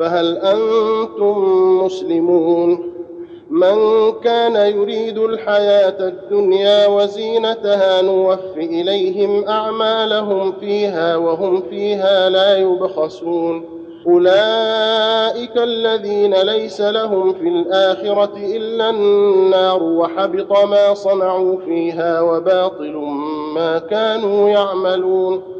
فهل أنتم مسلمون؟ من كان يريد الحياة الدنيا وزينتها نوف إليهم أعمالهم فيها وهم فيها لا يبخسون. أولئك الذين ليس لهم في الآخرة إلا النار وحبط ما صنعوا فيها وباطل ما كانوا يعملون.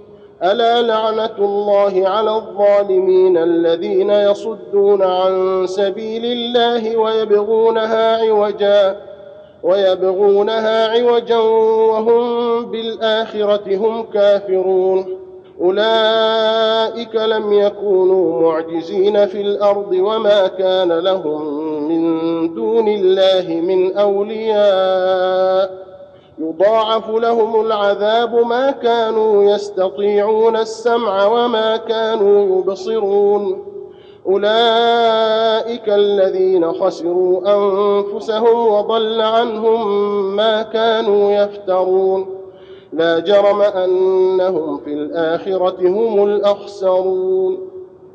ألا لعنة الله على الظالمين الذين يصدون عن سبيل الله ويبغونها عوجا ويبغونها عوجا وهم بالآخرة هم كافرون. أولئك لم يكونوا معجزين في الأرض وما كان لهم من دون الله من أولياء. يضاعف لهم العذاب ما كانوا يستطيعون السمع وما كانوا يبصرون. أولئك الذين خسروا أنفسهم وضل عنهم ما كانوا يفترون. لا جرم أنهم في الآخرة هم الأخسرون.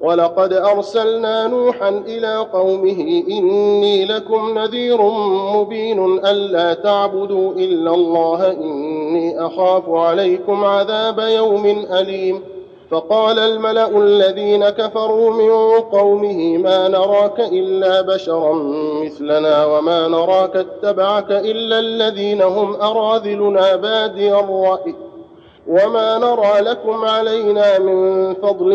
ولقد أرسلنا نوحا إلى قومه إني لكم نذير مبين ألا تعبدوا إلا الله إني أخاف عليكم عذاب يوم أليم. فقال الملأ الذين كفروا من قومه ما نراك إلا بشرا مثلنا وما نراك اتبعك إلا الذين هم أراذلنا بادي الرأي. وما نرى لكم علينا من فضل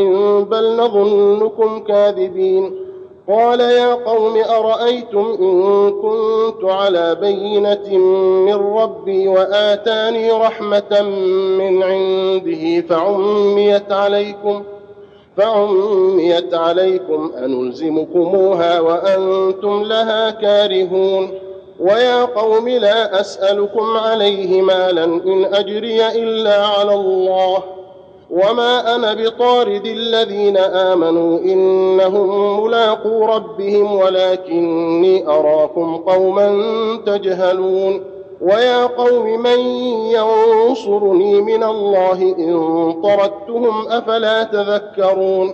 بل نظنكم كاذبين قال يا قوم ارايتم ان كنت على بينه من ربي واتاني رحمه من عنده فعميت عليكم فعميت عليكم انلزمكموها وأنتم لها كارهون ويا قوم لا أسألكم عليه مالا إن أجري إلا على الله وما أنا بطارد الذين آمنوا إنهم ملاقو ربهم ولكني أراكم قوما تجهلون ويا قوم من ينصرني من الله إن طردتهم أفلا تذكرون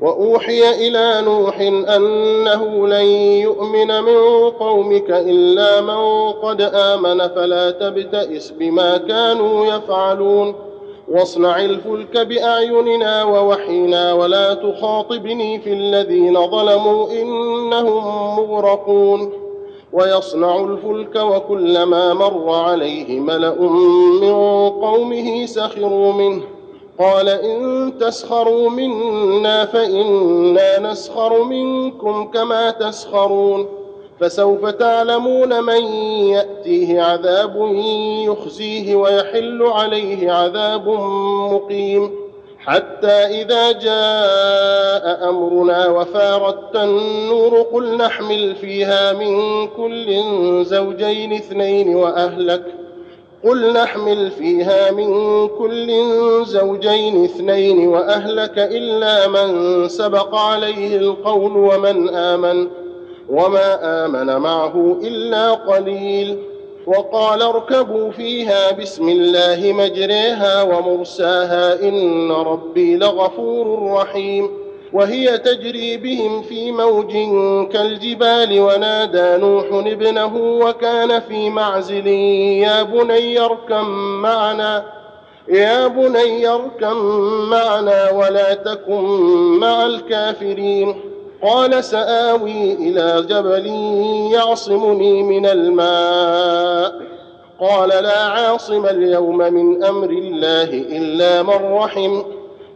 وأوحي إلى نوح أنه لن يؤمن من قومك إلا من قد آمن فلا تبتئس بما كانوا يفعلون. واصنع الفلك بأعيننا ووحينا ولا تخاطبني في الذين ظلموا إنهم مغرقون. ويصنع الفلك وكلما مر عليه ملأ من قومه سخروا منه. قال إن تسخروا منا فإنا نسخر منكم كما تسخرون فسوف تعلمون من يأتيه عذاب يخزيه ويحل عليه عذاب مقيم حتى إذا جاء أمرنا وفارت النور قل نحمل فيها من كل زوجين اثنين وأهلك قل نحمل فيها من كل زوجين اثنين وأهلك إلا من سبق عليه القول ومن آمن وما آمن معه إلا قليل وقال اركبوا فيها بسم الله مجريها ومرساها إن ربي لغفور رحيم وهي تجري بهم في موج كالجبال ونادى نوح ابنه وكان في معزل. يا بني اركم معنا يا بني اركم معنا ولا تكن مع الكافرين. قال سآوي إلى جبل يعصمني من الماء. قال لا عاصم اليوم من أمر الله إلا من رحم.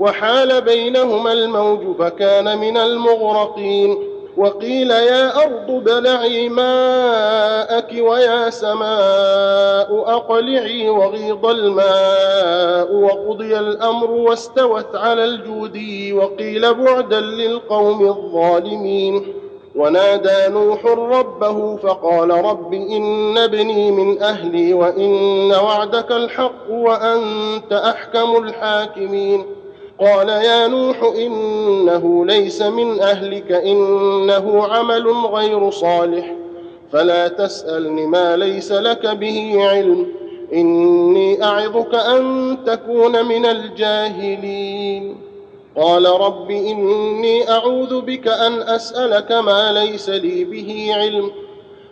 وحال بينهما الموج فكان من المغرقين. وقيل يا أرض بلعي ماءك ويا سماء أقلعي وغيض الماء وقضي الأمر واستوت على الجودي وقيل بعدا للقوم الظالمين. ونادى نوح ربه فقال رب إن ابني من أهلي وإن وعدك الحق وأنت أحكم الحاكمين. قال يا نوح إنه ليس من أهلك إنه عمل غير صالح. فلا تسألني ما ليس لك به علم إني أعظك أن تكون من الجاهلين. قال رب إني أعوذ بك أن أسألك ما ليس لي به علم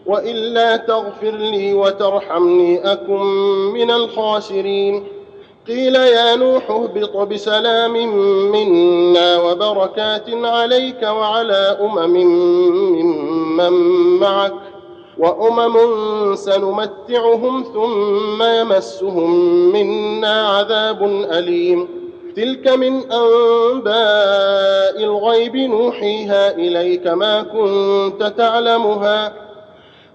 وإلا تغفر لي وترحمني أكن من الخاسرين. قيل يا نوح اهبط بسلام منا وبركات عليك وعلى أمم ممن معك وأمم سنمتعهم ثم يمسهم منا عذاب أليم. تلك من أنباء الغيب نوحيها إليك ما كنت تعلمها.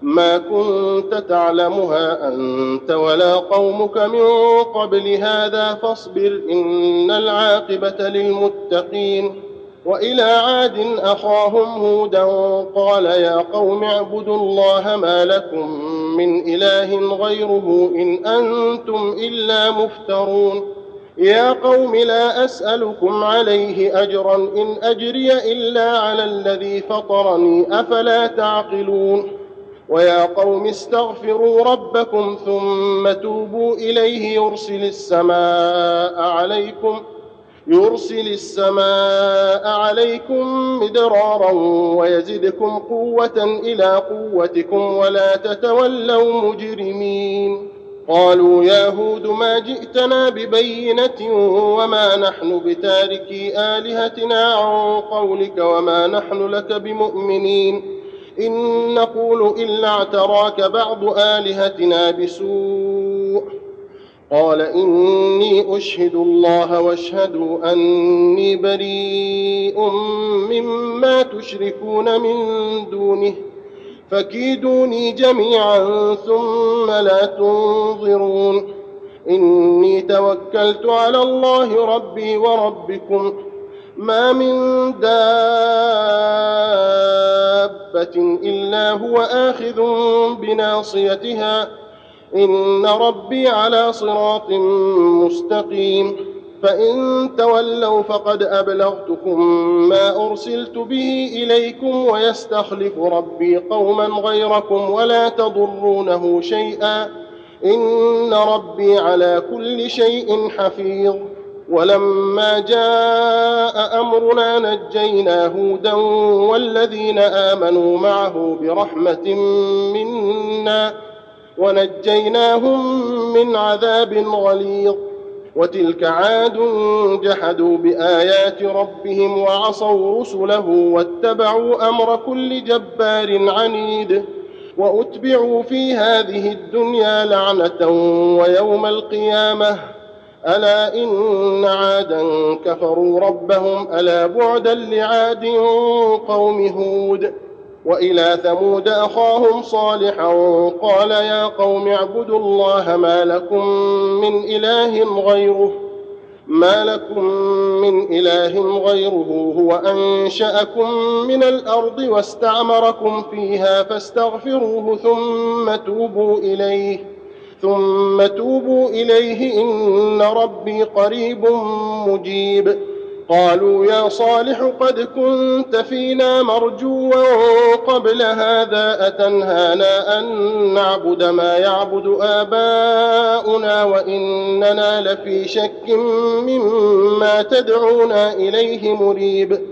ما كنت تعلمها أنت ولا قومك من قبل هذا فاصبر إن العاقبة للمتقين وإلى عاد أخاهم هودا قال يا قوم اعبدوا الله ما لكم من إله غيره إن أنتم إلا مفترون يا قوم لا أسألكم عليه أجرا إن أجري إلا على الذي فطرني أفلا تعقلون ويا قوم استغفروا ربكم ثم توبوا إليه يرسل السماء عليكم يرسل السماء عليكم مدرارا ويزدكم قوة إلى قوتكم ولا تتولوا مجرمين قالوا يا هود ما جئتنا ببينة وما نحن بتاركي آلهتنا عن قولك وما نحن لك بمؤمنين إن نقول إلا اعتراك بعض آلهتنا بسوء. قال إني أشهد الله واشهدوا أني بريء مما تشركون من دونه. فكيدوني جميعا ثم لا تنظرون. إني توكلت على الله ربي وربكم. ما من دابة إلا هو آخذ بناصيتها إن ربي على صراط مستقيم فإن تولوا فقد أبلغتكم ما أرسلت به إليكم ويستخلف ربي قوما غيركم ولا تضرونه شيئا إن ربي على كل شيء حفيظ ولما جاء أمرنا نجينا هودا والذين آمنوا معه برحمة منا ونجيناهم من عذاب غليظ وتلك عاد جحدوا بآيات ربهم وعصوا رسله واتبعوا أمر كل جبار عنيد وأتبعوا في هذه الدنيا لعنة ويوم القيامة ألا إن عادا كفروا ربهم ألا بعدا لعاد قوم هود وإلى ثمود أخاهم صالحا قال يا قوم اعبدوا الله ما لكم من إله غيره ما لكم من إله غيره هو أنشأكم من الأرض واستعمركم فيها فاستغفروه ثم توبوا إليه ثم توبوا إليه إن ربي قريب مجيب. قالوا يا صالح قد كنت فينا مرجوا قبل هذا أتنهانا أن نعبد ما يعبد آباؤنا وإننا لفي شك مما تدعونا إليه مريب.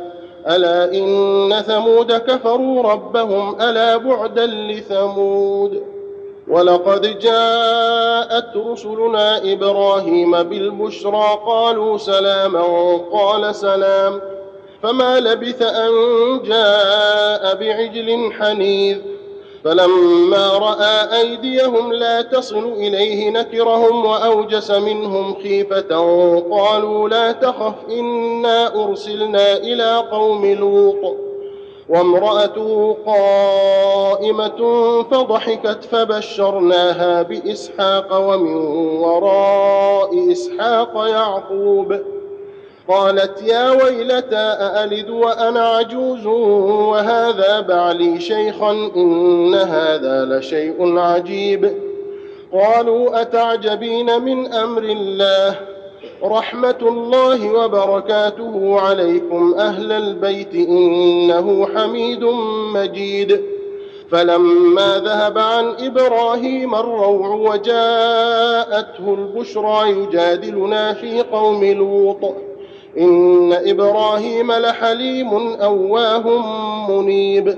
ألا إن ثمود كفروا ربهم ألا بعدا لثمود ولقد جاءت رسلنا إبراهيم بالبشرى قالوا سلاما قال سلام فما لبث أن جاء بعجل حنيذ فلما رأى أيديهم لا تصل إليه نكرهم وأوجس منهم خيفة قالوا لا تخف إنا أرسلنا إلى قوم لوط. وامرأته قائمة فضحكت فبشرناها بإسحاق ومن وراء إسحاق يعقوب. قالت يا ويلتى أألد وأنا عجوز وهذا بعلي شيخا إن هذا لشيء عجيب قالوا أتعجبين من أمر الله رحمة الله وبركاته عليكم أهل البيت إنه حميد مجيد فلما ذهب عن إبراهيم الروع وجاءته البشرى يجادلنا في قوم لوط إن إبراهيم لحليم أواه منيب.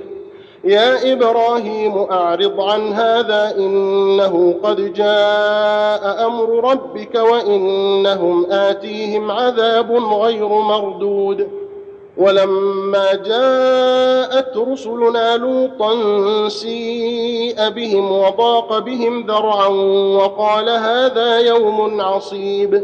يا إبراهيم أعرض عن هذا إنه قد جاء أمر ربك وإنهم آتيهم عذاب غير مردود. ولما جاءت رسلنا لوطا سيء بهم وضاق بهم ذرعا وقال هذا يوم عصيب.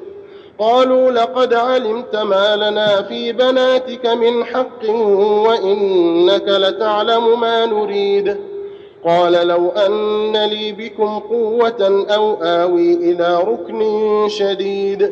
قالوا لقد علمت ما لنا في بناتك من حق وإنك لتعلم ما نريد. قال لو أن لي بكم قوة أو آوي إلى ركن شديد.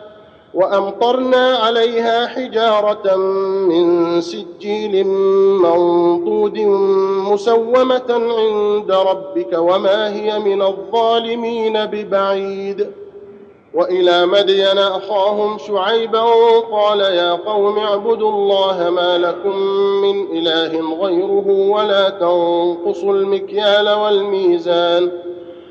وأمطرنا عليها حجارة من سجيل منضود مسومة عند ربك وما هي من الظالمين ببعيد. وإلى مدين أخاهم شعيبا قال يا قوم اعبدوا الله ما لكم من إله غيره ولا تنقصوا المكيال والميزان.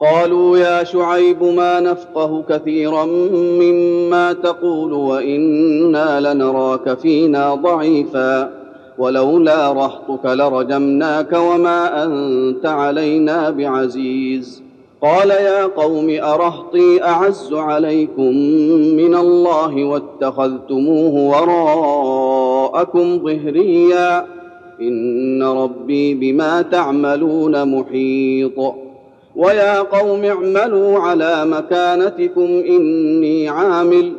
قالوا يا شعيب ما نفقه كثيرا مما تقول وإنا لنراك فينا ضعيفا ولولا رهطك لرجمناك وما أنت علينا بعزيز. قال يا قوم أرهطي أعز عليكم من الله واتخذتموه وراءكم ظهريا. إن ربي بما تعملون محيط. ويا قوم اعملوا على مكانتكم اني عامل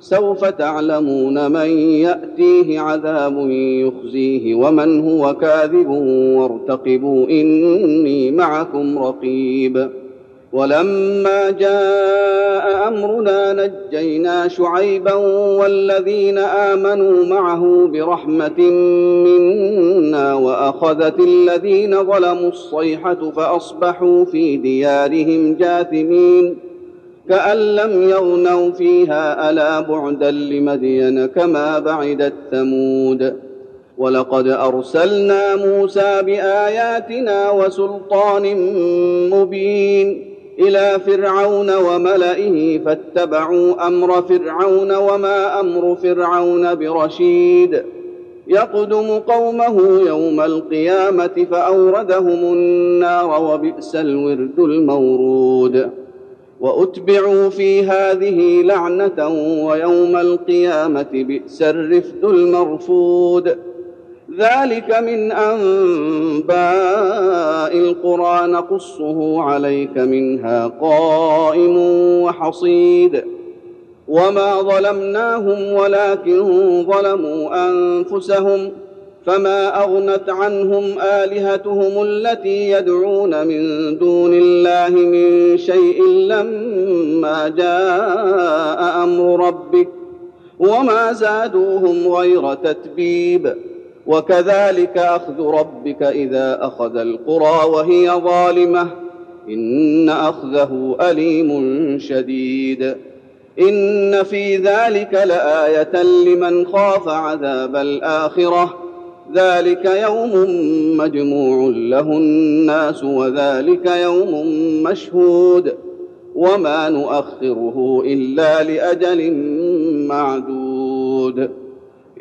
سوف تعلمون من ياتيه عذاب يخزيه ومن هو كاذب وارتقبوا اني معكم رقيب ولما جاء أمرنا نجينا شعيبا والذين آمنوا معه برحمة منا وأخذت الذين ظلموا الصيحة فأصبحوا في ديارهم جاثمين كأن لم يغنوا فيها ألا بعدا لمدين كما بعدت ثمود ولقد أرسلنا موسى بآياتنا وسلطان مبين إلى فرعون وملئه فاتبعوا أمر فرعون وما أمر فرعون برشيد. يقدم قومه يوم القيامة فأوردهم النار وبئس الورد المورود. وأتبعوا في هذه لعنة ويوم القيامة بئس الرفد المرفود. ذلك من أنباء القرى نقصه عليك منها قائم وحصيد. وما ظلمناهم ولكن ظلموا أنفسهم فما أغنت عنهم آلهتهم التي يدعون من دون الله من شيء لما جاء أمر ربك. وما زادوهم غير تتبيب. وكذلك أخذ ربك إذا أخذ القرى وهي ظالمة. إن أخذه أليم شديد. إن في ذلك لآية لمن خاف عذاب الآخرة. ذلك يوم مجموع له الناس وذلك يوم مشهود. وما نؤخره إلا لأجل معدود.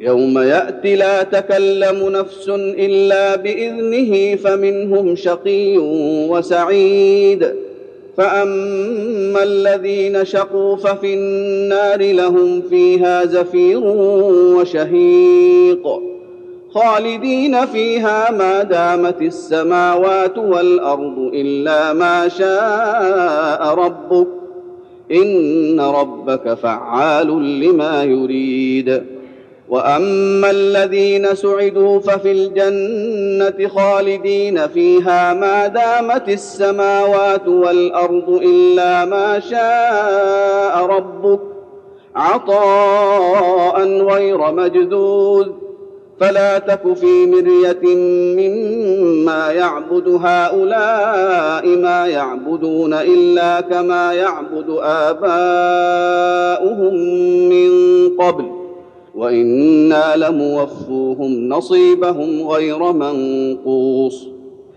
يوم يات لا تكلم نفس إلا بإذنه فمنهم شقي وسعيد. فأما الذين شقوا ففي النار لهم فيها زفير وشهيق. خالدين فيها ما دامت السماوات والأرض إلا ما شاء ربك. إن ربك فعال لما يريد. واما الذين سعدوا ففي الجنه خالدين فيها ما دامت السماوات والارض الا ما شاء ربك عطاء غير مجذوذ فلا تك في مريه مما يعبد هؤلاء ما يعبدون الا كما يعبد اباؤهم من قبل وإنا لموفوهم نصيبهم غير منقوص.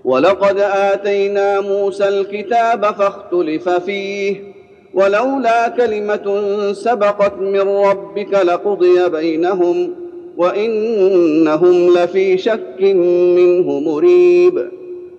ولقد آتينا موسى الكتاب فاختلف فيه ولولا كلمة سبقت من ربك لقضي بينهم وإنهم لفي شك منه مريب.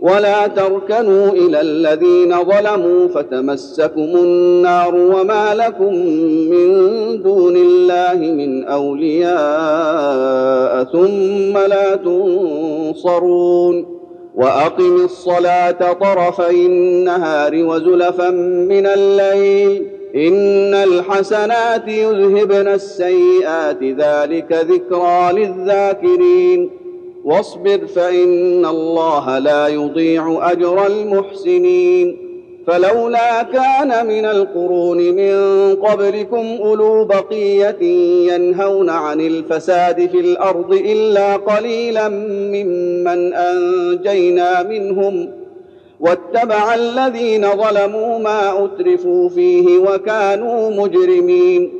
ولا تركنوا إلى الذين ظلموا فتمسكم النار وما لكم من دون الله من أولياء ثم لا تنصرون وأقم الصلاة طرفي النهار وزلفا من الليل إن الحسنات يذهبن السيئات ذلك ذكرى للذاكرين واصبر فإن الله لا يضيع أجر المحسنين. فلولا كان من القرون من قبلكم أولو بقية ينهون عن الفساد في الأرض إلا قليلا ممن أنجينا منهم. واتبع الذين ظلموا ما أترفوا فيه وكانوا مجرمين.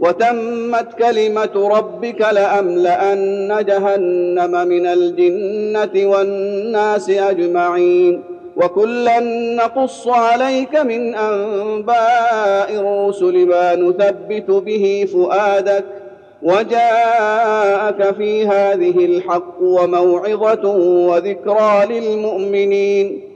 وتمت كلمة ربك لأملأن جهنم من الجنة والناس أجمعين وكلا نقص عليك من أنباء الرسل ما نثبت به فؤادك وجاءك في هذه الحق وموعظة وذكرى للمؤمنين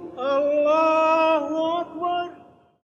الله أكبر.